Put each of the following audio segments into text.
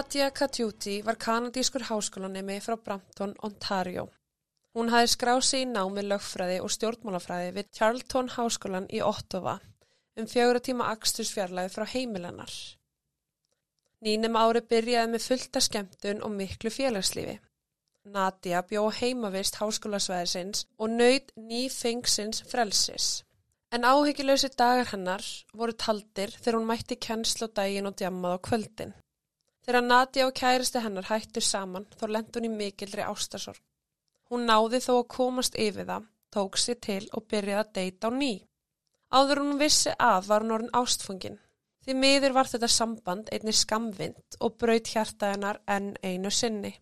Nadia Katjuti var kanadískur háskólanemi frá Brampton, Ontario. Hún hafði skráð sig í námi lögfræði og stjórnmálafræði við Charlton háskólan í Ottawa um fjögur tíma axtursfjarlæði frá heimilennar. Nýnum ári byrjaði með fullta skemmtun og miklu félagslífi. Nadia bjó heimavist háskólasvæðisins og nöyð nýfengsins frelsis. En áhyggjuleysi dagar hennar voru taldir þegar hún mætti kennslu daginn og djammað á kvöldin. Þegar Nadia og kæristi hennar hættu saman þá lendi hún í mikilri ástasorg. Hún náði þó að komast yfir það, tók sér til og byrjaði að deyta á ný. Áður hún vissi að var hún orðin ástfungin. Því miður var þetta samband einni skamvind og braut hjarta hennar enn einu sinni.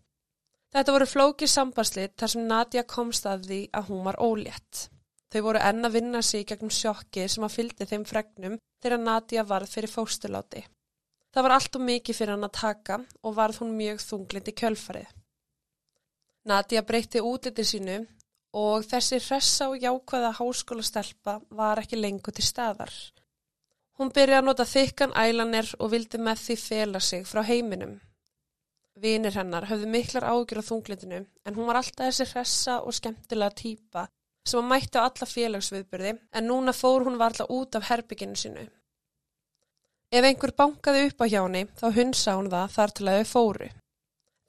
Þetta voru flókið sambandslið þar sem Nadia komst að því að hún var ólétt. Þau voru enn að vinna sig gegnum sjokki sem að fyldi þeim fregnum þegar Nadia varð fyrir fóstuláti. Það var allt og mikið fyrir hann að taka og varð hún mjög þunglind í kjölfarið. Nadia breytti útlitið sínu og þessi hressa og jákvæða háskólastelpa var ekki lengur til staðar. Hún byrjaði að nota þykkan ælanir og vildi með því fela sig frá heiminum. Vinir hennar höfðu miklar ágjur á þunglindinu en hún var alltaf þessi hressa og skemmtilega týpa sem að mætti á alla félagsviðbyrði en núna fór hún varla út af herbygginu sinu. Ef einhver bankaði upp á hjá henni þá hunsa hún það þar til að þau fóru.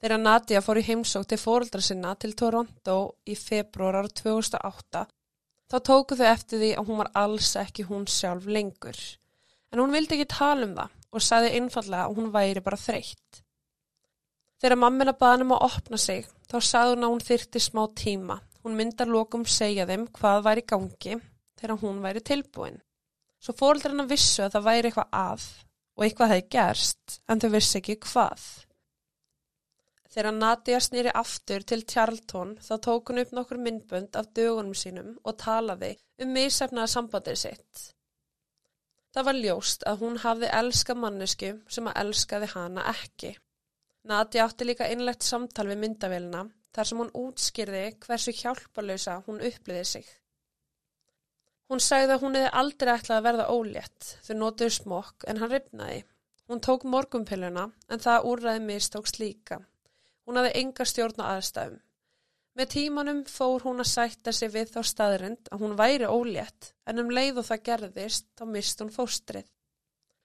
Þegar Nadia fór í heimsók til fóruldra sinna til Toronto í februar 2008 þá tóku þau eftir því að hún var alls ekki hún sjálf lengur. En hún vildi ekki tala um það og sagði einfallega að hún væri bara þreytt. Þegar mammina baði um að opna sig þá sagði hún að hún þyrti smá tíma Hún myndar lokum segja þeim hvað væri gangi þegar hún væri tilbúin. Svo fólður hennar vissu að það væri eitthvað að og eitthvað hefði gerst en þau vissi ekki hvað. Þegar Nadia snýri aftur til Tjarltón þá tók hún upp nokkur myndbönd af dögunum sínum og talaði um misefnaða sambandið sitt. Það var ljóst að hún hafði elska mannesku sem að elskaði hana ekki. Nadia átti líka innlegt samtal við myndavélina þar sem hún útskýrði hversu hjálparlösa hún uppliði sig. Hún sagði að hún hefði aldrei ætlað að verða ólétt, þau nótuðu smokk en hann ripnaði. Hún tók morgumpilluna en það úrraði mistóks líka. Hún hafði enga stjórn á aðstæðum. Með tímanum fór hún að sætta sig við þá staðrind að hún væri ólétt en um leið og það gerðist þá mist hún fóstrið.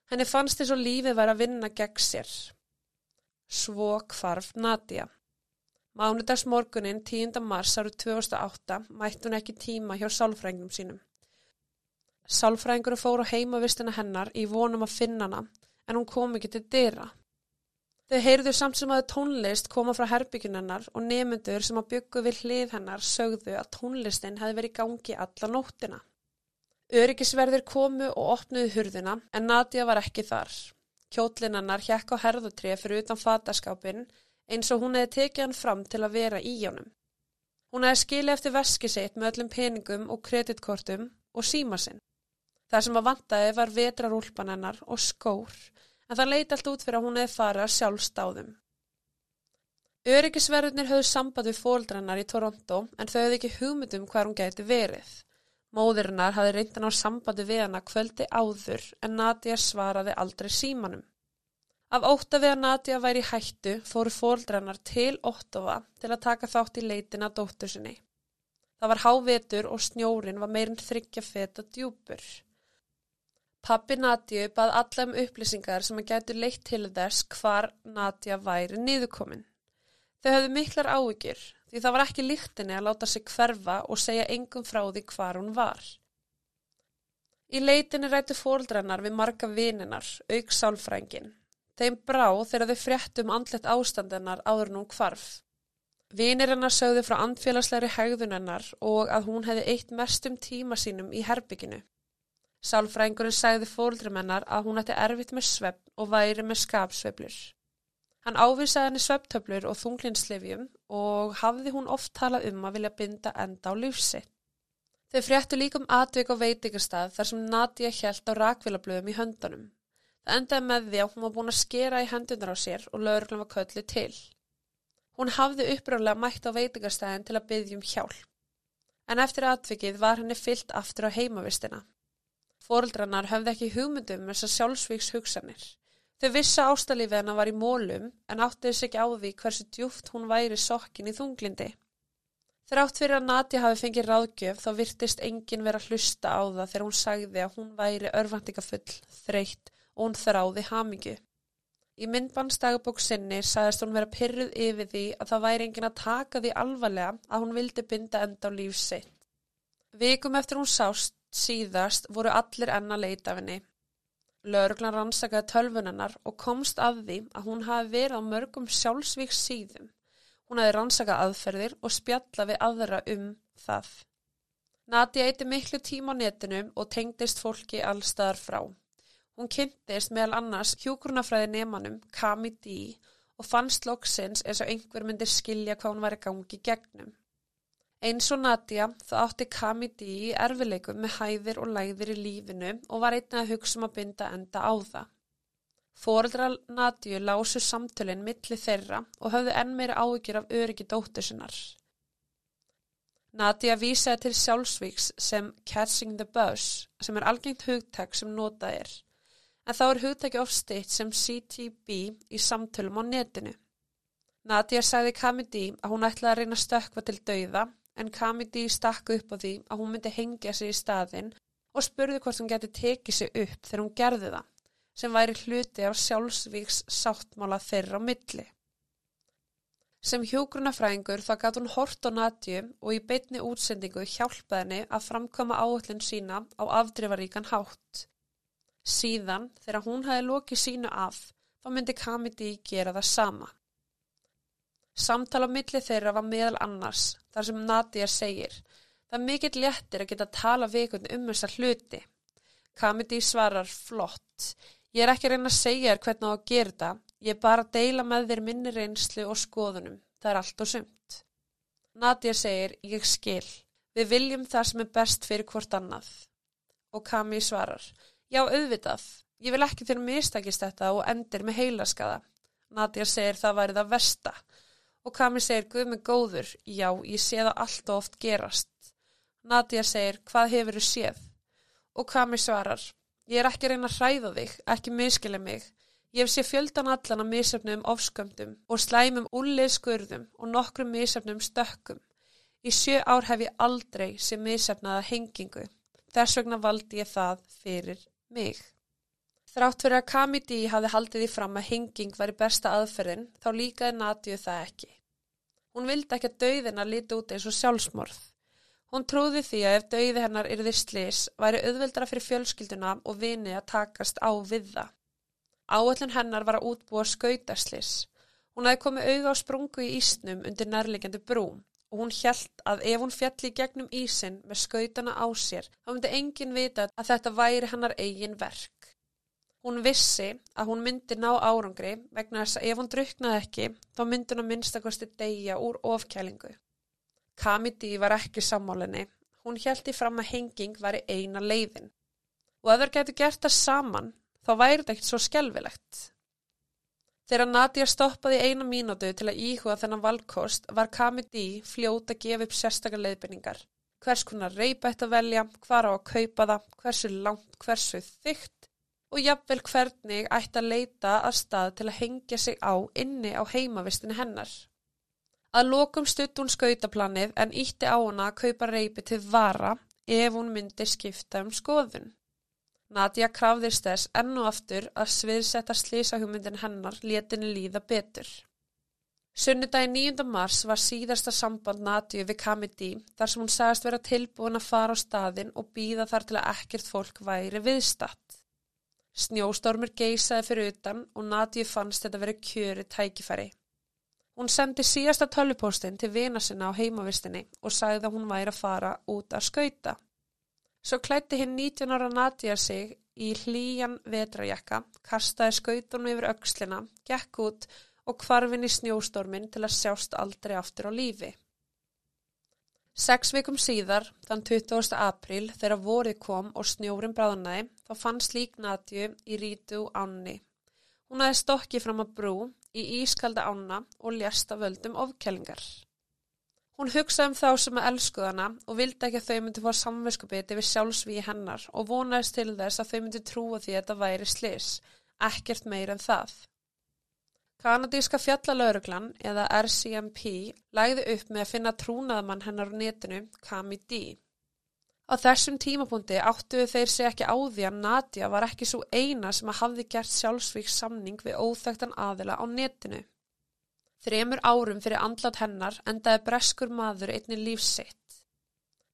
Henni fannst þess að lífið væri að vinna gegn sér. Svo kvarf Nadia. Mánudags morgunin 10. mars árið 2008 mætti hún ekki tíma hjá sálfræðingum sínum. Sálfræðingur fór á heimavistina hennar í vonum að finna hana en hún kom ekki til dyra. Þau heyrðu samt sem að tónlist koma frá herbyggjun hennar og nemyndur sem að byggu við hlið hennar sögðu að tónlistin hefði verið í gangi alla nóttina. Öryggisverðir komu og opnuðu hurðina en Nadia var ekki þar. Kjótlinn hennar hjekk á herðutrið fyrir utan fataskápinn eins og hún hefði tekið hann fram til að vera í honum. Hún hefði skilið eftir veski sitt með öllum peningum og kreditkortum og síma sinn. Það sem að vantaði var vetrarúlpan hennar og skór, en það leiti allt út fyrir að hún hefði farið að sjálfstáðum. Öryggisverðunir höfðu samband við fóldrannar í Toronto en þau hefði ekki hugmyndum hvað hún gæti verið. Móðurinnar hafði reyndan á sambandi við hana kvöldi áður en Nadia svaraði aldrei símanum. Af ótta við að Nadia væri í hættu fóru fóldrannar til Óttova til að taka þátt í leitina dóttur sinni. Það var hávetur og snjórin var meirinn þryggja feta djúpur. Pappi Nadia bað alla um upplýsingar sem að getur leitt til þess hvar Nadia væri niðurkomin. Þau höfðu miklar áhyggjur því það var ekki líktinni að láta sig hverfa og segja engum frá því hvar hún var. Í leitinni rættu fóldrannar við marga vininar, auk sálfrængin. Þeim brá þegar þau fréttum andlet ástandennar áður nú hvarf. Vinir hennar sögðu frá andfélagslegri hegðunennar og að hún hefði eitt mestum tíma sínum í herbygginu. Sálfrængurinn sagði fóldrumennar að hún ætti erfitt með svepp og væri með skapsveplur. Hann ávísaði henni svepptöflur og þunglinsleifjum og hafði hún oft talað um að vilja binda enda á lífsitt. Þau fréttu líkum atvik á veitingarstað þar sem Nadia hjælt á rakvilablöðum í höndunum. Það endaði með því að hún var búin að skera í hendunar á sér og lögurglum var köllu til. Hún hafði uppráðlega mætt á veitingastæðin til að byggja um hjálp. En eftir aðvikið var henni fyllt aftur á heimavistina. Fóreldrannar höfði ekki hugmyndum með þessar sjálfsvíks hugsanir. Þau vissa ástalífið hennar var í mólum en átti þess ekki á því hversu djúft hún væri sokkin í þunglindi. Þrátt fyrir að Nati hafi fengið ráðgjöf þá virtist enginn vera hlusta á það þegar hún sagði að hún væri örvandikafull, þreytt og hún þráði hamingu. Í myndbannstagabók sinni sagðist hún vera pyrruð yfir því að það væri engin að taka því alvarlega að hún vildi binda enda á lífsitt. Vikum eftir hún sást síðast voru allir enna leita af henni. Lörglan rannsakaði tölvunennar og komst að því að hún hafi verið á mörgum sjálfsvíks síðum. Hún hafi rannsakað aðferðir og spjalla við aðra um það. Nati eiti miklu tíma á netinu og tengdist fólki allstaðar frá. Hún kynntist meðal annars hjókurnafræði nefnanum Kami D og fannst loksins eins og einhver myndir skilja hvað hún var í gangi gegnum. Eins og Nadia þá átti Kami D í erfileikum með hæðir og læðir í lífinu og var einnig að hugsa um að binda enda á það. Fóreldra Nadiu lásu samtölinn milli þeirra og höfðu enn meira áhyggjur af öryggi dóttur sinnar. Nadia vísaði til sjálfsvíks sem catching the bus sem er algengt hugtak sem notað er en þá er hugtæki ofstitt sem CTB í samtölum á netinu. Nadia sagði Kamidi að hún ætlaði að reyna að stökka til dauða en Kamidi stakka upp á því að hún myndi hengja sig í staðin og spurði hvort hún geti tekið sig upp þegar hún gerði það, sem væri hluti af sjálfsvíks sáttmála þeirra á milli. Sem hjógrunafræðingur þá gæti hún hort á Nadju og í beitni útsendingu hjálpaði henni að framkoma áhullin sína á afdrifaríkan hátt. Síðan, þegar hún hafi lokið sínu af, þá myndi Kamiti gera það sama. Samtala á milli þeirra var meðal annars, þar sem Nadia segir, það er mikill léttir að geta tala vikund um þessar hluti. Kamiti svarar flott, ég er ekki að reyna að segja þér hvernig á að gera það, ég er bara að deila með þér minni reynslu og skoðunum, það er allt og sumt. Nadia segir, ég skil, við viljum það sem er best fyrir hvort annað. Og Kami svarar, Já, auðvitað. Ég vil ekki þegar mistakist þetta og endir með heilaskaða. Nadja segir það væri það versta. Og Kami segir, Guð með góður, já, ég sé það allt og oft gerast. Nadja segir, hvað hefur þú séð? Og Kami svarar, ég er ekki reyna að hræða þig, ekki miskila mig. Ég sé fjöldan allan að misöfnum ofskömmdum og slæmum úlið skurðum og nokkrum misöfnum stökkum. Í sjö ár hef ég aldrei sem misöfnaða hengingu. Þess vegna valdi ég það fyrir mig. Þrátt fyrir að Kamiti hafi haldið í fram að henging væri besta aðferðin þá líkaði Nadju það ekki. Hún vildi ekki að dauðina líti út eins og sjálfsmorð. Hún trúði því að ef dauði hennar yrði slis væri auðveldra fyrir fjölskylduna og vini að takast á við það. Áallin hennar var að útbúa skautaslis. Hún hefði komið auða á sprungu í ísnum undir nærlegjandi brún og hún hjælt að ef hún fjalli gegnum ísin með skautana á sér þá myndi enginn vita að þetta væri hannar eigin verk. Hún vissi að hún myndi ná árangri vegna þess að ef hún druknaði ekki þá myndi hún að minnstakosti deyja úr ofkælingu. Kamiti var ekki sammálinni. Hún hjælti fram að henging var í eina leiðin. Og ef þær getur gert það saman þá væri þetta ekkert svo skelvilegt. Þegar Nadia stoppaði eina mínútu til að íhuga þennan valkost var Kamidi fljóta að gefa upp sérstakar leiðbyrningar. Hvers konar reypa að velja, hvar á að kaupa það, hversu langt, hversu þygt og jafnvel hvernig ætti að leita að stað til að hengja sig á inni á heimavistinu hennar. Að lokum stutt hún skautaplanið en ítti á hana að kaupa reypi til vara ef hún myndi skipta um skoðun. Nadja krafðist þess enn og aftur að sviðsetta slísahugmyndin hennar létinni líða betur. Sunnudagi 9. mars var síðasta samband Nadju við Kamidi þar sem hún sagast vera tilbúin að fara á staðin og býða þar til að ekkert fólk væri viðstatt. Snjóstormur geysaði fyrir utan og Nadju fannst þetta verið kjöri tækifæri. Hún sendi síðasta tölvupóstinn til vina sinna á heimavistinni og sagði að hún væri að fara út að skauta. Svo klætti hinn 19 ára Nadja sig í hlýjan vetrajakka, kastaði skautunum yfir aukslina, gekk út og kvarfin í snjóstormin til að sjást aldrei aftur á lífi. Seks vikum síðar, þann 20. apríl, þegar vorið kom og snjórin bráðnaði, þá fann slík Nadju í rítu ánni. Hún aðeins stokki fram að brú í ískalda ána og ljasta völdum ofkellingar. Hún hugsaði um þá sem að elskuða hana og vildi ekki að þau myndi fá samvinskupið yfir sjálfsvíi hennar og vonaðist til þess að þau myndi trúa því að þetta væri slis, ekkert meir en það. Kanadíska fjallalauruglan eða RCMP lægði upp með að finna trúnaðmann hennar á netinu Kami D. Á þessum tímapunkti áttuðu þeir sig ekki á því að Nadia var ekki svo eina sem að hafði gert sjálfsvíks samning við óþægtan aðila á netinu. Þremur árum fyrir andlat hennar endaði breskur maður einni lífsitt.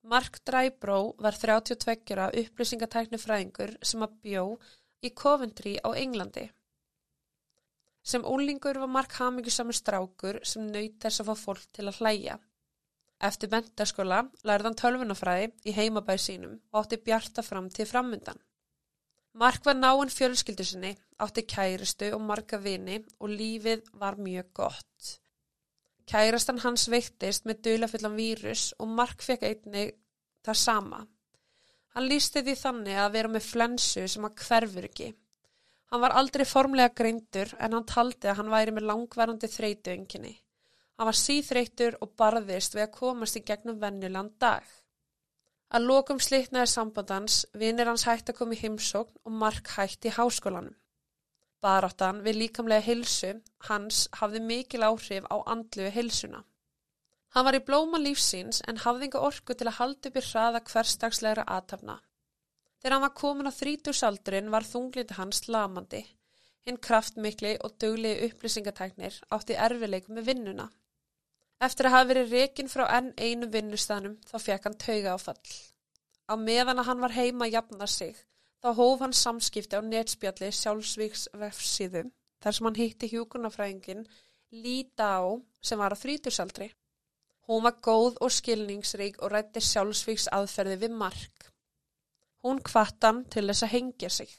Mark Dræbró var 32 upplýsingatækni fræðingur sem að bjó í Coventry á Englandi. Sem úlingur var Mark hamingusamur strákur sem nöyt þess að fá fólk til að hlæja. Eftir mentarskóla lærði hann tölvunafræði í heimabæð sínum og átti bjarta fram til framundan. Mark var náinn fjölskyldu sinni, átti kæristu og marga vini og lífið var mjög gott. Kærastan hans veiktist með dölafullan vírus og Mark fekk einnig það sama. Hann lísti því þannig að vera með flensu sem að hverfur ekki. Hann var aldrei formlega greindur en hann taldi að hann væri með langvarandi þreytuönginni. Hann var síþreytur og barðist við að komast í gegnum vennuland dag. Að lokum slitnaði sambandans, vinir hans hætti að koma í heimsókn og Mark hætti í háskólanum. Baráttan við líkamlega hilsu hans hafði mikil áhrif á andluðu hilsuna. Hann var í blóma lífsins en hafði enga orku til að halda upp í hraða hverstagslegra aðtafna. Þegar hann var komin á þrítúsaldurinn var þungliti hans lamandi. Hinn kraftmikli og döglegi upplýsingatæknir átti erfileikum með vinnuna. Eftir að hafa verið rekin frá enn einu vinnustanum þá fekk hann tauga á fall. Á meðan að hann var heima að jafna sig þá hóf hann samskipti á netspjalli sjálfsvíks vefsíðum þar sem hann hitti hjúkurnafræðingin Líta á sem var á þrítúsaldri. Hún var góð og skilningsrík og rætti sjálfsvíks aðferði við mark. Hún kvattan til þess að hengja sig.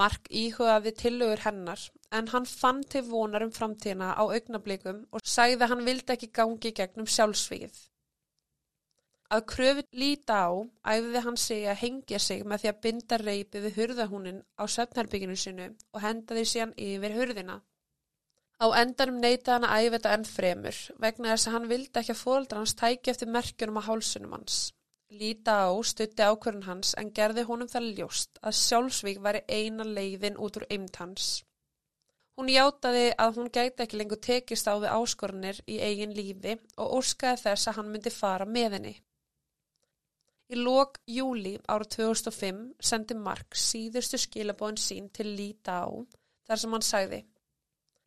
Mark íhugaði tillögur hennar en hann fann til vonar um framtíðina á augnablikum og sagði að hann vildi ekki gangi gegnum sjálfsvíð. Að kröfu líta á æfði hann sig að hengja sig með því að binda reypi við hurðahúnin á söfnherbygginu sinu og henda því síðan yfir hurðina. Á endanum neytaði hann að æfa þetta enn fremur vegna þess að hann vildi ekki að fóldra hans tæki eftir merkjunum á hálsunum hans. Líta á stutti ákvörðun hans en gerði honum það ljóst að sjálfsvík væri eina leiðin út úr eimt hans. Hún hjátaði að hún gæti ekki lengur tekist á við áskorunir í eigin lífi og óskaði þess að hann myndi fara með henni. Í lok júli ára 2005 sendi Mark síðustu skilabóðin sín til Líta á þar sem hann sagði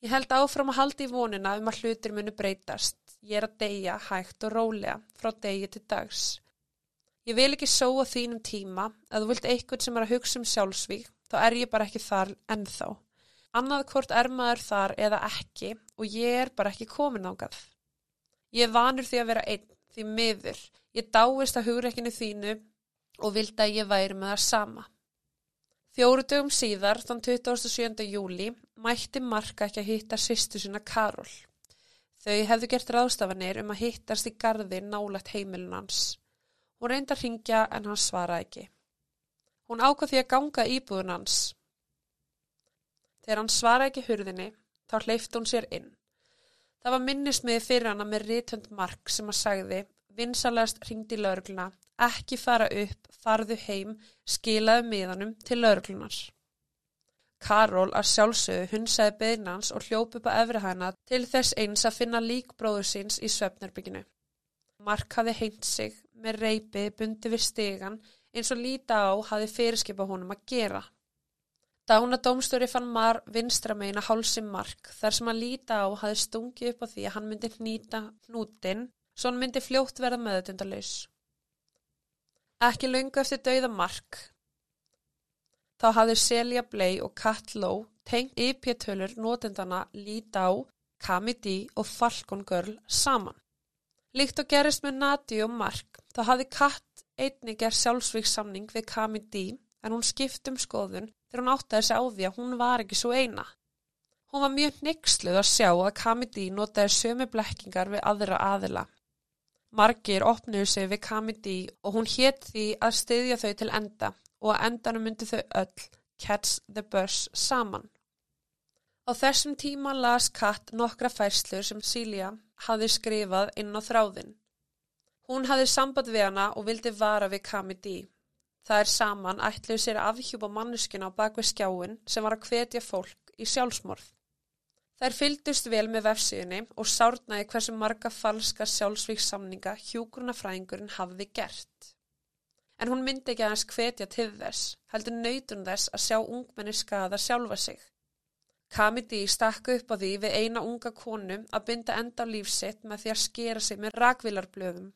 Ég held áfram að haldi í vonina um að hlutir munu breytast. Ég er að deyja hægt og rólega frá degi til dags. Ég vil ekki sóa þínum tíma, að þú vilt eitthvað sem er að hugsa um sjálfsvík, þá er ég bara ekki þar ennþá. Annað hvort er maður þar eða ekki og ég er bara ekki komin ágað. Ég vanur því að vera einn, því miður. Ég dáist að hugreikinu þínu og vildi að ég væri með það sama. Fjóru dögum síðar, þann 27. júli, mætti Marka ekki að hitta sýstu sína Karol. Þau hefðu gert ráðstafanir um að hittast í gardi nálagt heimilunans. Hún reyndi að ringja en hann svaraði ekki. Hún ákvað því að ganga íbúðun hans. Þegar hann svaraði ekki hurðinni, þá hleyfti hún sér inn. Það var minnismiði fyrir hana með rítönd mark sem að sagði, vinsalegast ringdi laurugluna, ekki fara upp, farðu heim, skilaðu miðanum til lauruglunar. Karól að sjálfsögðu hunsaði beðnans og hljópi upp á efri hana til þess eins að finna líkbróður síns í svefnarbygginu. Mark hafi heint sig með reypi bundi við stegan eins og líta á hafi fyrirskipa honum að gera. Dána dómstöri fann Mar vinstra meina hálsi mark þar sem að líta á hafi stungið upp á því að hann myndi hnýta hnútin svo hann myndi fljótt verða meðutundalus. Ekki lungu eftir dauða mark. Þá hafði Selja Blei og Kat Ló tengt ypjartölur notendana líta á, Kamidi og Falcon Girl saman. Líkt og gerist með Nati og Mark þá hafði Kat einni gerð sjálfsvíksamning við Kami D en hún skipt um skoðun þegar hún átti að þessi á því að hún var ekki svo eina. Hún var mjög neyksluð að sjá að Kami D notaði sömu blekkingar við aðra aðila. Margir opnuðu sig við Kami D og hún hétt því að styðja þau til enda og að endanum myndi þau öll catch the bus saman. Á þessum tíma las Kat nokkra færslur sem Silja hafði skrifað inn á þráðin. Hún hafði samband við hana og vildi vara við Kamidi. Það er saman ætluð sér að afhjúpa manneskina á bakvið skjáin sem var að hvetja fólk í sjálfsmorð. Þær fyldust vel með vefsíðinni og sárnaði hversu marga falska sjálfsvíkssamninga hjúgrunafræðingurinn hafði gert. En hún myndi ekki aðeins hvetja til þess, heldur nöytun þess að sjá ungmenni skada sjálfa sig. Kamiti stakka upp á því við eina unga konu að binda enda á lífsitt með því að skera sig með rakvilarblöðum.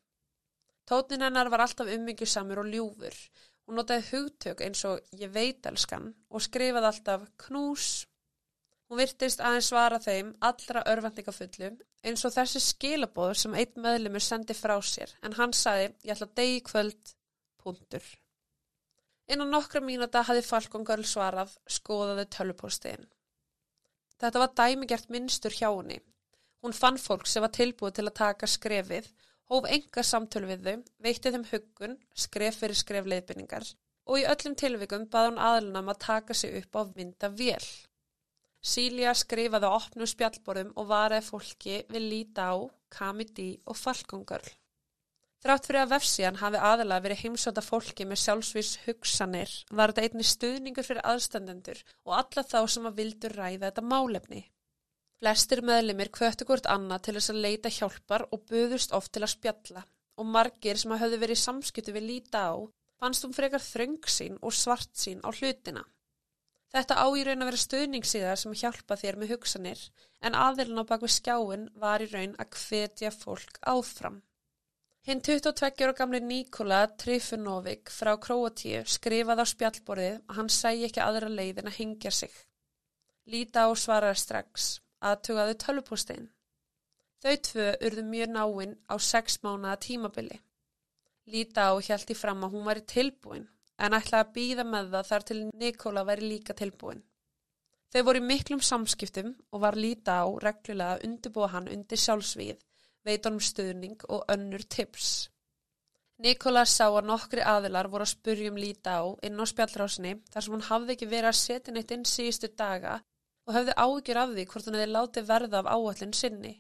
Tótnin hennar var alltaf ummyggjusamur og ljúfur. Hún notaði hugtök eins og ég veit elskan og skrifaði alltaf knús. Hún virtist aðeins svara þeim allra örvendingafullum eins og þessi skilabóður sem einn meðlumur sendi frá sér en hann sagði ég ætla að degi kvöld, punktur. Innan nokkra mínúta hafi Falkongörl svarað skoðaði tölupóstiðin. Þetta var dæmigert minnstur hjá henni. Hún fann fólk sem var tilbúið til að taka skrefið, hóf enga samtölu við þau, veitti þeim huggun, skref fyrir skref leiðbynningar og í öllum tilvikum bað hún aðlunum að taka sig upp á mynda vél. Sílja skrifaði á opnum spjallborðum og varaði fólki við líta á, kamidi og falkongörl. Þrátt fyrir að vefsíðan hafi aðalega verið heimsóta fólki með sjálfsvís hugsanir var þetta einni stuðningur fyrir aðstandendur og alla þá sem að vildur ræða þetta málefni. Flestir meðlimir kvöttu hvort annað til þess að leita hjálpar og buðust oft til að spjalla og margir sem að höfðu verið samskiptu við líta á fannst um frekar þröngsín og svartsín á hlutina. Þetta á í raun að vera stuðningsíðar sem hjálpa þér með hugsanir en aðilin á bakvið skjáin var í raun að hvetja fólk áfram. Hinn 22 ára gamli Nikola Trifunovic frá Kroatíu skrifaði á spjallborðið að hann sæi ekki aðra leið en að hingja sig. Líta á svaraði strax að tugaðu tölupústein. Þau tvö urðu mjög náinn á sex mánuða tímabili. Líta á hjælti fram að hún væri tilbúin en ætlaði að býða með það þar til Nikola væri líka tilbúin. Þau voru í miklum samskiptum og var Líta á reglulega að undirbúa hann undir sjálfsvíð veitunum stuðning og önnur tips. Nikola sá að nokkri aðilar voru að spurjum líta á inn á spjallrásinni þar sem hún hafði ekki verið að setja neitt inn síðustu daga og hafði ágjur af því hvort hún hefði látið verða af áallin sinni.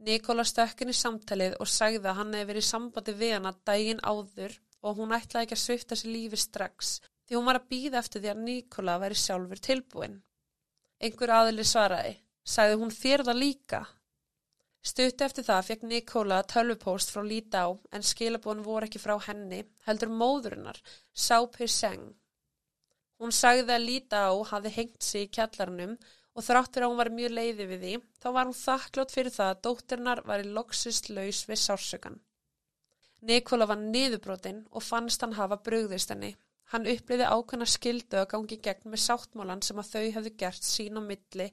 Nikola stökkin í samtalið og sagði að hann hefði verið í sambandi við hana daginn áður og hún ætlaði ekki að svifta sér lífi strax því hún var að býða eftir því að Nikola væri sjálfur tilbúin. Einhver aðili svaraði, sagði hún þér það líka? Stutti eftir það fekk Nikola tölvupóst frá Lítá en skilabón voru ekki frá henni, heldur móðurinnar, Sápir Seng. Hún sagði að Lítá hafi hengt sig í kjallarnum og þráttur að hún var mjög leiði við því, þá var hún þakklátt fyrir það að dóttirnar var í loksist laus við sársökan. Nikola var niðurbrotin og fannst hann hafa brugðist henni. Hann uppliði ákveðna skildu að gangi gegn með sáttmólan sem að þau hefðu gert sín á milli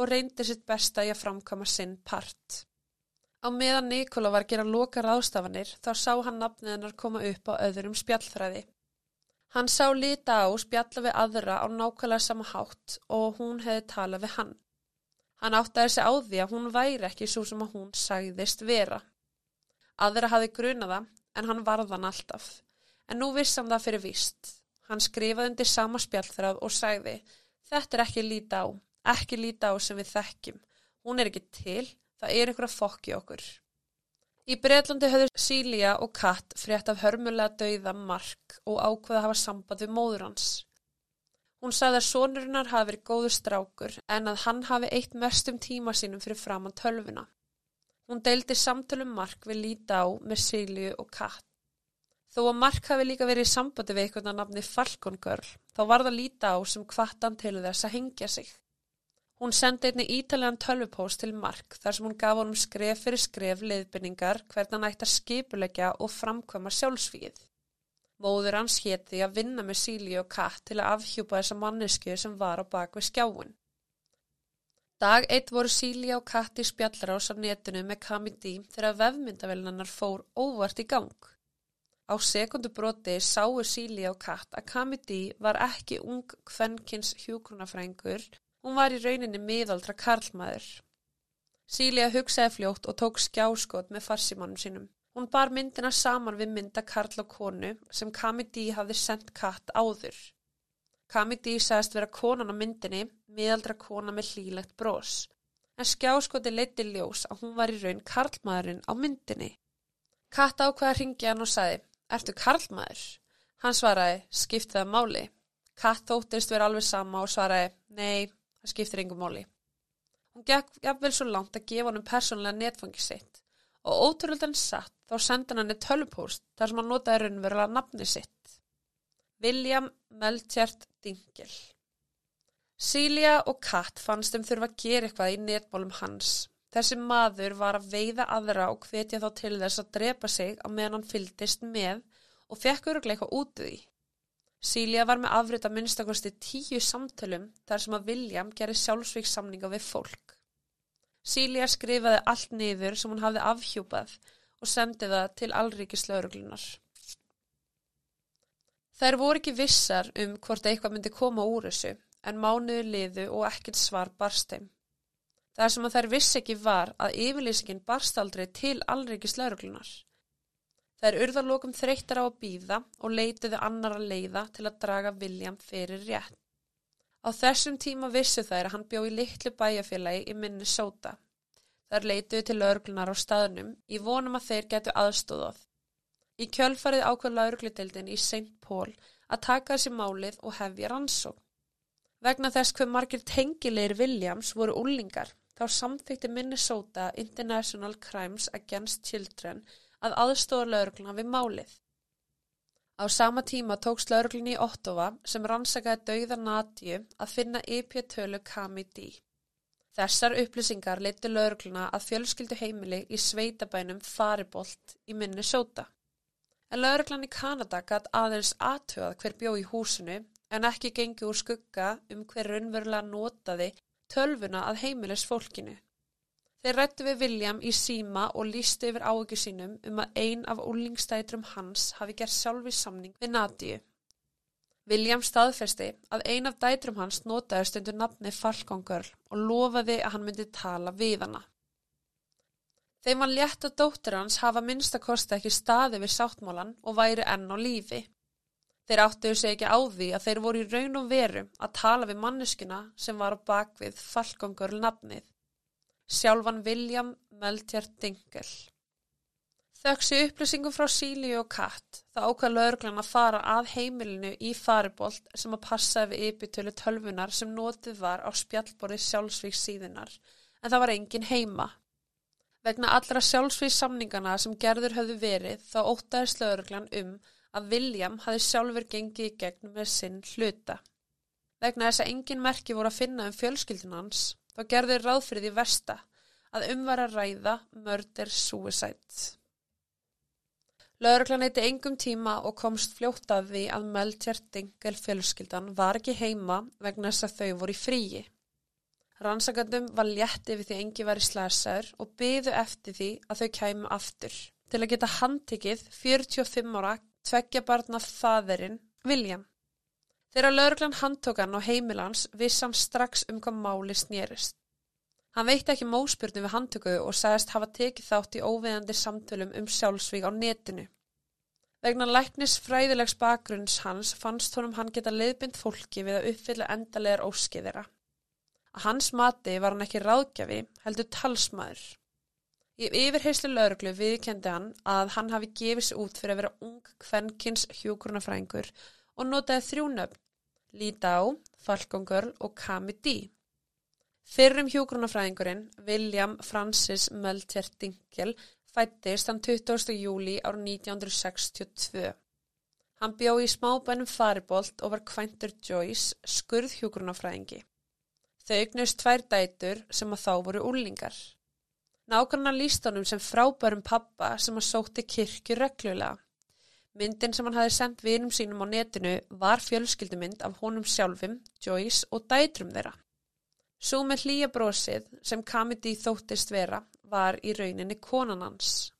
og reyndi sitt besta í að framkama sinn part. Á meðan Nikola var að gera loka ráðstafanir þá sá hann nafnið hennar koma upp á öðrum spjallfræði. Hann sá lita á spjalla við aðra á nákvæmlega sama hátt og hún hefði talað við hann. Hann áttaði sig á því að hún væri ekki svo sem að hún sagðist vera. Aðra hafi grunaða en hann varðan alltaf. En nú vissi hann það fyrir víst. Hann skrifaði undir sama spjallfræð og sagði Þetta er ekki líta á, ekki líta á sem við þekkjum. Hún er ekki til Það er ykkur að fokki okkur. Í Breitlandi höfður Sílja og Katt frétt af hörmulega dauða Mark og ákveða að hafa samband við móður hans. Hún sagði að sonurinnar hafi verið góður strákur en að hann hafi eitt mestum tíma sínum fyrir framann tölvuna. Hún deildi samtölum Mark við líta á með Sílju og Katt. Þó að Mark hafi líka verið í sambandi við einhvern að nafni Falcon Girl þá var það líta á sem kvattan til þess að hengja sig. Hún sendi einni ítaljan tölvupóst til Mark þar sem hún gaf honum skref fyrir skref leiðbynningar hvernig hann ætti að skipulegja og framkvæma sjálfsvíð. Móður hans hétti að vinna með Síli og Katt til að afhjúpa þessa mannesku sem var á bakvið skjáun. Dag eitt voru Síli og Katt í spjallarás á netinu með Kamidi þegar vefmyndavelinannar fór óvart í gang. Á sekundu broti sáu Síli og Katt að Kamidi var ekki ung kvennkins hjúgrunafrængur Hún var í rauninni miðaldra karlmaður. Sília hugsaði fljótt og tók skjáskot með farsimannum sínum. Hún bar myndina saman við mynda Karl og konu sem Kamidi hafði sendt katt áður. Kamidi sagðist vera konan á myndinni, miðaldra kona með hlílegt brós. En skjáskoti leiti ljós að hún var í raun karlmaðurinn á myndinni. Katt ákvaða ringja hann og sagði, ertu karlmaður? Hann svaraði, skipti það máli. Katt þóttist verið alveg sama og svaraði, nei, það skiptir engum máli. Hún gekk jafnvel svo langt að gefa hann um persónulega netfangi sitt og ótrúlega satt þá sendi hann henni tölupóst þar sem hann notaði raunverulega nafni sitt. William Melchert Dingel. Sília og Katt fannst þeim þurfa að gera eitthvað í netmálum hans. Þessi maður var að veiða aðra og hvetja þá til þess að drepa sig á meðan hann fyldist með og fekk öruglega eitthvað út í því. Sília var með afrita minnstakosti tíu samtölum þar sem að William gerir sjálfsvíksamninga við fólk. Sília skrifaði allt niður sem hún hafði afhjúpað og sendi það til allríkislauruglunar. Þær voru ekki vissar um hvort eitthvað myndi koma úr þessu en mánuðu liðu og ekkert svar barst þeim. Það sem að þær vissi ekki var að yfirlýsingin barst aldrei til allríkislauruglunar. Þær urðarlokum þreyttar á að býða og leitiðu annara leiða til að draga William fyrir rétt. Á þessum tíma vissu þær að hann bjó í litlu bæjafélagi í Minnesota. Þær leituðu til lauruglunar á staðnum í vonum að þeir getu aðstóðað. Í kjölfarið ákveð laurugludeldin í St. Paul að taka þessi málið og hefja rannsók. Vegna þess hver margir tengilegir Williams voru úlingar þá samþykti Minnesota International Crimes Against Children að aðstóða laurugluna við málið. Á sama tíma tóks lauruglunni í Ottawa sem rannsakaði dauða Nadju að finna IP-tölu Kami D. Þessar upplýsingar leiti laurugluna að fjölskyldu heimili í sveitabænum Faribolt í Minnesota. En lauruglan í Kanada gæt aðeins aðtöðað hver bjó í húsinu en ekki gengi úr skugga um hver raunverulega notaði tölvuna að heimilis fólkinu. Þeir rættu við William í síma og lístu yfir áökju sínum um að ein af úlingstætrum hans hafi gert sjálfi samning við Nadíu. William staðfesti að ein af dætrum hans notaði stundur nafni Falkongörl og lofaði að hann myndi tala við hana. Þeim var létt að dóttur hans hafa minnstakosti ekki staði við sáttmálan og væri enn á lífi. Þeir áttuðu sig ekki á því að þeir voru í raun og veru að tala við manneskina sem var á bakvið Falkongörl nafnið sjálfan William Meltjart Dingel. Þöksi upplýsingum frá Síli og Katt þá ákvað laurglan að fara að heimilinu í faribolt sem að passa við ypirtölu tölvunar sem notið var á spjallborði sjálfsvíks síðunar en það var engin heima. Vegna allra sjálfsvíks samningana sem gerður höfðu verið þá ótaðist laurglan um að William hafi sjálfur gengið í gegn með sinn hluta. Vegna þess að engin merki voru að finna um fjölskyldunans þá gerður ráð fyrir því versta að umvara ræða murder suicide. Lauruglan eitti engum tíma og komst fljótt að því að Meltjartingel fjölskyldan var ekki heima vegna þess að þau voru í fríi. Rannsakandum var létt yfir því engi var í slæsaður og byðu eftir því að þau kæmu aftur til að geta handtikið 45 ára tveggja barna þaðurinn William. Þegar lauruglan handtókan á heimilans vissan strax um hvað máli snýrist. Hann veitti ekki móspurnu við handtöku og sagðist hafa tekið þátt í óveðandi samtölum um sjálfsvík á netinu. Vegna læknis fræðilegs bakgrunns hans fannst honum hann geta leiðbind fólki við að uppfylla endalegar óskiðira. Að hans mati var hann ekki ráðgjafi, heldur talsmaður. Í yfirheyslu lauruglu viðkendi hann að hann hafi gefið sér út fyrir að vera ung kvennkins hjókurnafrængur og notaði þrjúnöfn, Lídá, Falkongörl og Kami D. Fyrrum hjógrunafræðingurinn William Francis Meltert Dinkel fættist hann 20. júli árið 1962. Hann bjó í smábænum Faribolt og var kvæntur Joyce, skurð hjógrunafræðingi. Þau eignust tvær dætur sem að þá voru úrlingar. Nákvæmna líst honum sem frábærum pappa sem að sóti kirkju reglulega. Myndin sem hann hafi sendt vinum sínum á netinu var fjölskyldumynd af honum sjálfum, Joyce og dætrum þeirra. Svo með hlýja brosið sem Kamiti þóttist vera var í rauninni konan hans.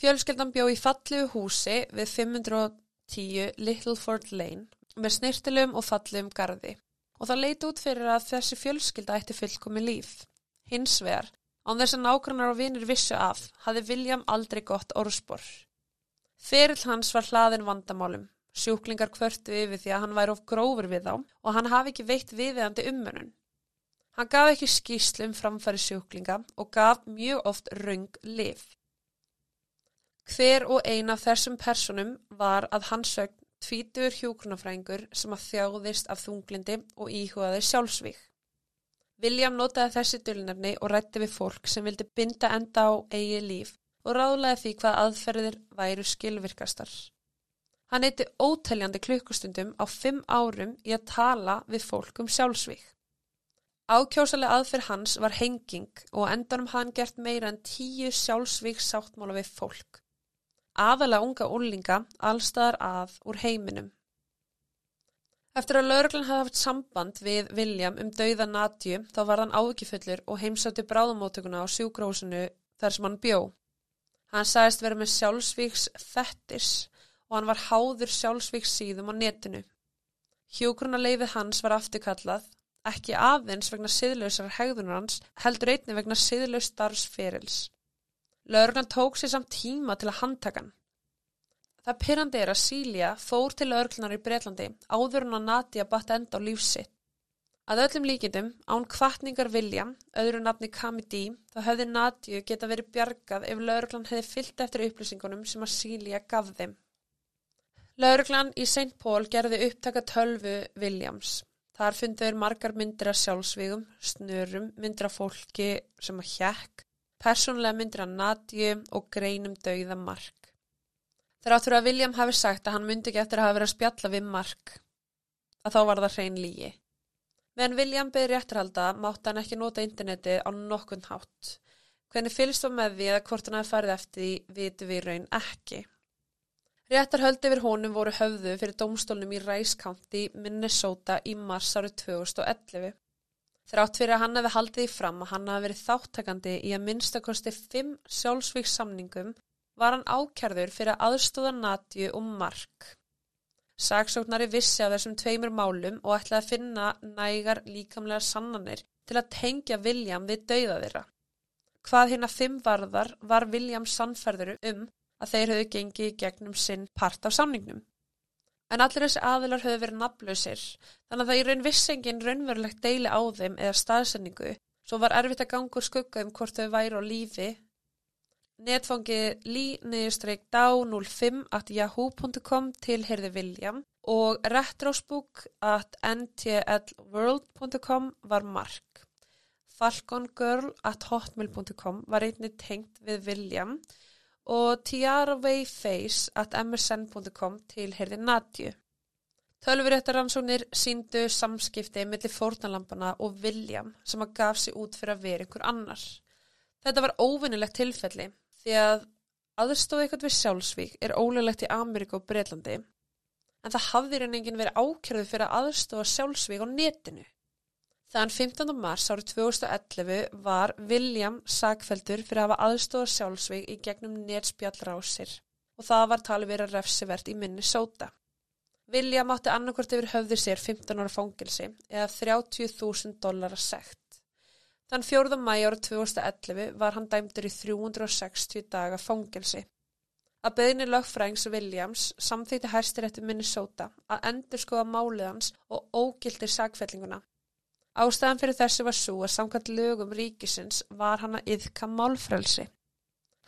Fjölskyldan bjó í falliðu húsi við 510 Littleford Lane með snirtilum og falliðum gardi og það leiti út fyrir að þessi fjölskylda ætti fullkomi líf. Hins vegar, án þess að nágrannar og vinir vissu af, hafði William aldrei gott orðspor. Ferill hans var hlaðin vandamálum. Sjúklingar kvörtu yfir því að hann væri of grófur við þá og hann hafi ekki veitt viðeðandi umönun. Hann gaf ekki skýslu um framfæri sjúklinga og gaf mjög oft röng liv. Hver og eina þessum personum var að hans sögn tvítur hjókunafræðingur sem að þjáðist af þunglindi og íhugaði sjálfsvík. William notaði þessi dölnefni og rætti við fólk sem vildi binda enda á eigi líf og ráðlega því hvað aðferðir væru skilvirkastar. Hann eitti óteljandi klukkustundum á fimm árum í að tala við fólk um sjálfsvík. Ákjósalega aðferð hans var henging og endanum hann gert meira en tíu sjálfsvík sáttmála við fólk aðalega unga úrlinga allstaðar að úr heiminum. Eftir að lauruglan hafði haft samband við William um dauða Nadju þá var hann ávikifullur og heimsætti bráðamótökuna á sjúgrósinu þar sem hann bjó. Hann sagðist vera með sjálfsvíks þettis og hann var háður sjálfsvíks síðum á netinu. Hjókurna leifið hans var afturkallað, ekki aðeins vegna siðlausar hegðunar hans heldur einni vegna siðlaus starfsferils. Lörglan tók sér samt tíma til að handtaka hann. Það pyrrandi er að Sília fór til lörglunar í Breitlandi áður en að Nadia batt enda á lífsitt. Að öllum líkindum, án kvartningar vilja, öðru nafni Kamidi, þá hefði Nadia geta verið bjargað ef lörglan hefði fyllt eftir upplýsingunum sem að Sília gaf þeim. Lörglan í St. Paul gerði upptaka tölvu Williams. Þar fundur margar myndir af sjálfsvígum, snörum, myndir af fólki sem að hjekk, persónlega myndir að Nadju og greinum dauða Mark. Þegar áttur að William hafi sagt að hann myndi ekki eftir að hafa verið að spjalla við Mark, að þá var það hrein lígi. Meðan William beði réttarhalda mátti hann ekki nota interneti á nokkund hátt. Hvernig fylgst var með því eða hvort hann hafi farið eftir því vitu við raun ekki. Réttarhöldi yfir honum voru höfðu fyrir domstólnum í Rice County, Minnesota í mars árið 2011. Þrátt fyrir að hann hefði haldið í fram að hann hafi verið þáttakandi í að minnstakosti fimm sjálfsvíkssamningum var hann ákjærður fyrir aðstóða natju og mark. Saksóknari vissi af þessum tveimur málum og ætlaði að finna nægar líkamlega sannanir til að tengja William við dauða þeirra. Hvað hérna fimm varðar var William sannferður um að þeir höfðu gengið gegnum sinn part af samningnum en allir þessi aðilar höfðu verið nafnlausir, þannig að það í raun vissengin raunverulegt deili á þeim eða staðsendingu, svo var erfitt að ganga úr skugga um hvort þau væri á lífi. Netfangi lí-dá05 at yahoo.com tilherði William og retrosbook at ntlworld.com var Mark. Falcongirl at hotmail.com var einnig tengt við William og tiarawayface at msn.com tilherði Nadju. Tölvuréttaransónir síndu samskipti millir fórnalampana og William sem að gaf sig út fyrir að vera einhver annar. Þetta var óvinnilegt tilfelli því að aðstóða eitthvað við sjálfsvík er ólulegt í Ameríku og Breitlandi en það hafði reyningin verið ákjörðu fyrir að aðstóða sjálfsvík á netinu. Þann 15. mars árið 2011 var William sagfeldur fyrir að hafa aðstóða sjálfsveig í gegnum netspjallrásir og það var talið verið refsivert í Minnesota. William átti annarkvört yfir höfðu sér 15 ára fóngilsi eða 30.000 dólar að segt. Þann 4. mæ árið 2011 var hann dæmdur í 360 daga fóngilsi. Að beðinni lögfræðings Williams samþýtti herstirétti Minnesota að endur skoða máliðans og ógildir sagfellinguna Ástæðan fyrir þessu var svo að samkvæmt lögum ríkisins var hann að yðka málfrelsi.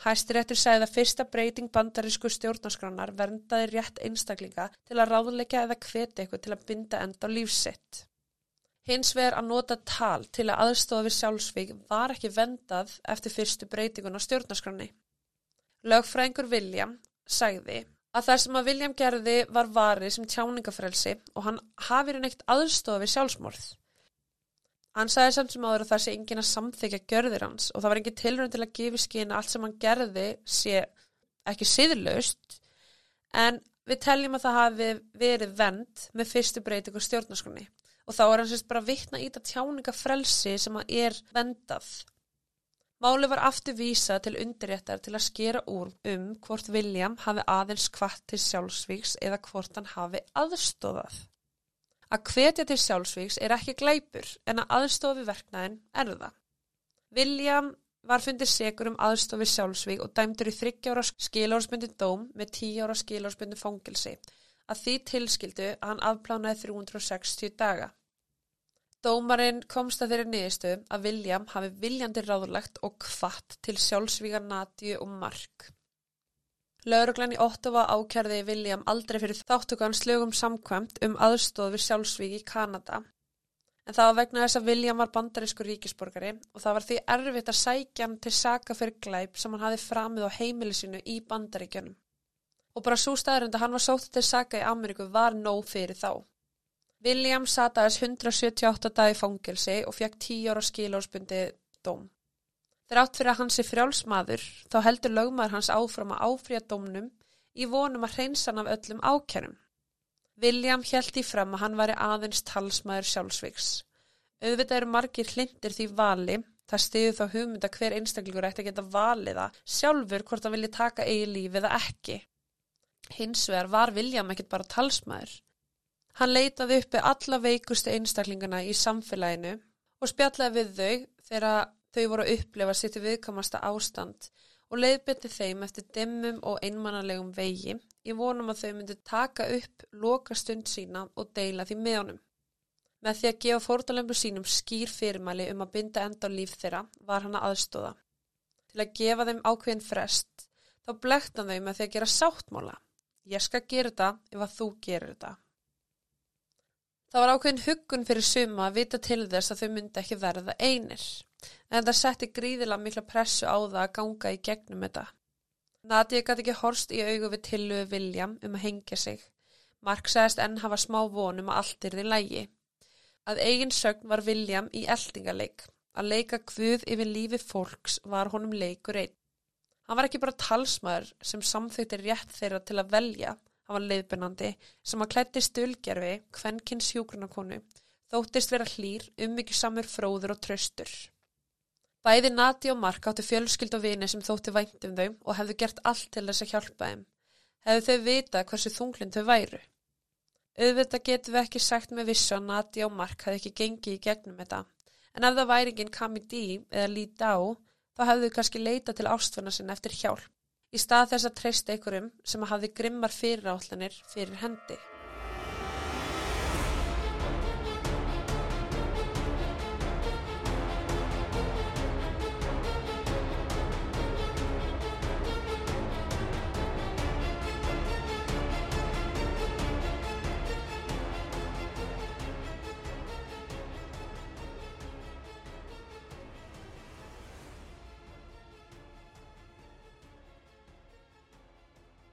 Hæstiréttur segði að fyrsta breyting bandarísku stjórnarskránar verndaði rétt einstaklinga til að ráðleika eða hveti eitthvað til að binda enda á lífsitt. Hins vegar að nota tal til að aðstofa við sjálfsvík var ekki vendað eftir fyrstu breytingun á stjórnarskráni. Lögfrængur William sagði að það sem að William gerði var varið sem tjáningafrelsi og hann hafið neitt aðstofa við sjálfsmorð. Hann sagði samt sem áður að það sé engin að samþykja görðir hans og það var engin tilrönd til að gefa skinn að allt sem hann gerði sé ekki siðlaust en við teljum að það hafi verið vend með fyrstu breyting og stjórnarskroni og þá er hann sérst bara vittna í þetta tjáningafrelsi sem að er vendað. Máli var aftur vísa til undirréttar til að skera úr um hvort William hafi aðeins kvart til sjálfsvíks eða hvort hann hafi aðstóðað. Að hvetja til sjálfsvíks er ekki glæpur en að aðstofi verknæðin er það. William var fundið segur um aðstofi sjálfsvík og dæmdur í 30 ára skilórsbundin dóm með 10 ára skilórsbundin fóngilsi. Að því tilskildu að hann afplánaði 360 daga. Dómarinn komst að þeirri niðurstöðu að William hafi viljandi ráðlegt og kvatt til sjálfsvíka nati og mark. Lauruglan í Ottawa ákjærði William aldrei fyrir þáttugan slögum samkvæmt um aðstóð við sjálfsvík í Kanada. En það var vegna þess að William var bandarískur ríkisborgari og það var því erfitt að sækja hann til saka fyrir glæp sem hann hafi framið á heimilisinu í bandaríkjunum. Og bara svo staðurund að hann var sótt til saka í Ameríku var nóg fyrir þá. William sataðis 178 dagi fangilsi og fekk 10 ára skilórsbundi dóm. Þrátt fyrir að hans er frjálsmaður þá heldur lögmaður hans áfram að áfrýja dómnum í vonum að hreinsan af öllum ákjærum. William held í fram að hann væri aðeins talsmaður sjálfsvíks. Auðvitað eru margir hlindir því vali, það stiður þá hugmynda hver einstaklingur ætti að geta valiða sjálfur hvort hann vilji taka eigi lífi eða ekki. Hins vegar var William ekkit bara talsmaður. Hann leitaði uppi alla veikustu einstaklingana í samfélaginu og spjallaði við þau þegar Þau voru að upplefa sitt viðkamasta ástand og leiðbytti þeim eftir dimmum og einmannalegum vegi í vonum að þau myndi taka upp loka stund sína og deila því með honum. Með því að gefa fórtalembu sínum skýr fyrirmæli um að binda enda á líf þeirra var hann að aðstóða. Til að gefa þeim ákveðin frest þá blektan þau með því að gera sáttmála. Ég skal gera þetta ef að þú gerir þetta. Það var ákveðin huggun fyrir suma að vita til þess að þau myndi ekki verða einir en það setti gríðilega mikla pressu á það að ganga í gegnum þetta. Nadia gæti ekki horst í augu við tilluðu William um að hengja sig. Mark sagðist enn hafa smá vonum að allt er því lægi. Að eigin sögn var William í eldingaleik. Að leika hvud yfir lífi fólks var honum leikur einn. Hann var ekki bara talsmaður sem samþýttir rétt þeirra til að velja. Hann var leiðbennandi sem að klætti stölgerfi, kvennkinn sjúgrunarkonu, þóttist vera hlýr, ummyggjusamur fróður og tröstur. Bæði Nati og Mark áttu fjölskyld og vini sem þótti vænt um þau og hefðu gert allt til þess að hjálpa þeim. Hefðu þau vitað hversu þunglind þau væru. Auðvitað getum við ekki sagt með vissu að Nati og Mark hefðu ekki gengið í gegnum þetta. En ef það væringin kam í dý eða líti á, þá hefðu kannski leita til ástfanna sinna eftir hjálp. Í stað þess að treysta einhverjum sem hafði grimmar fyriráallanir fyrir hendi.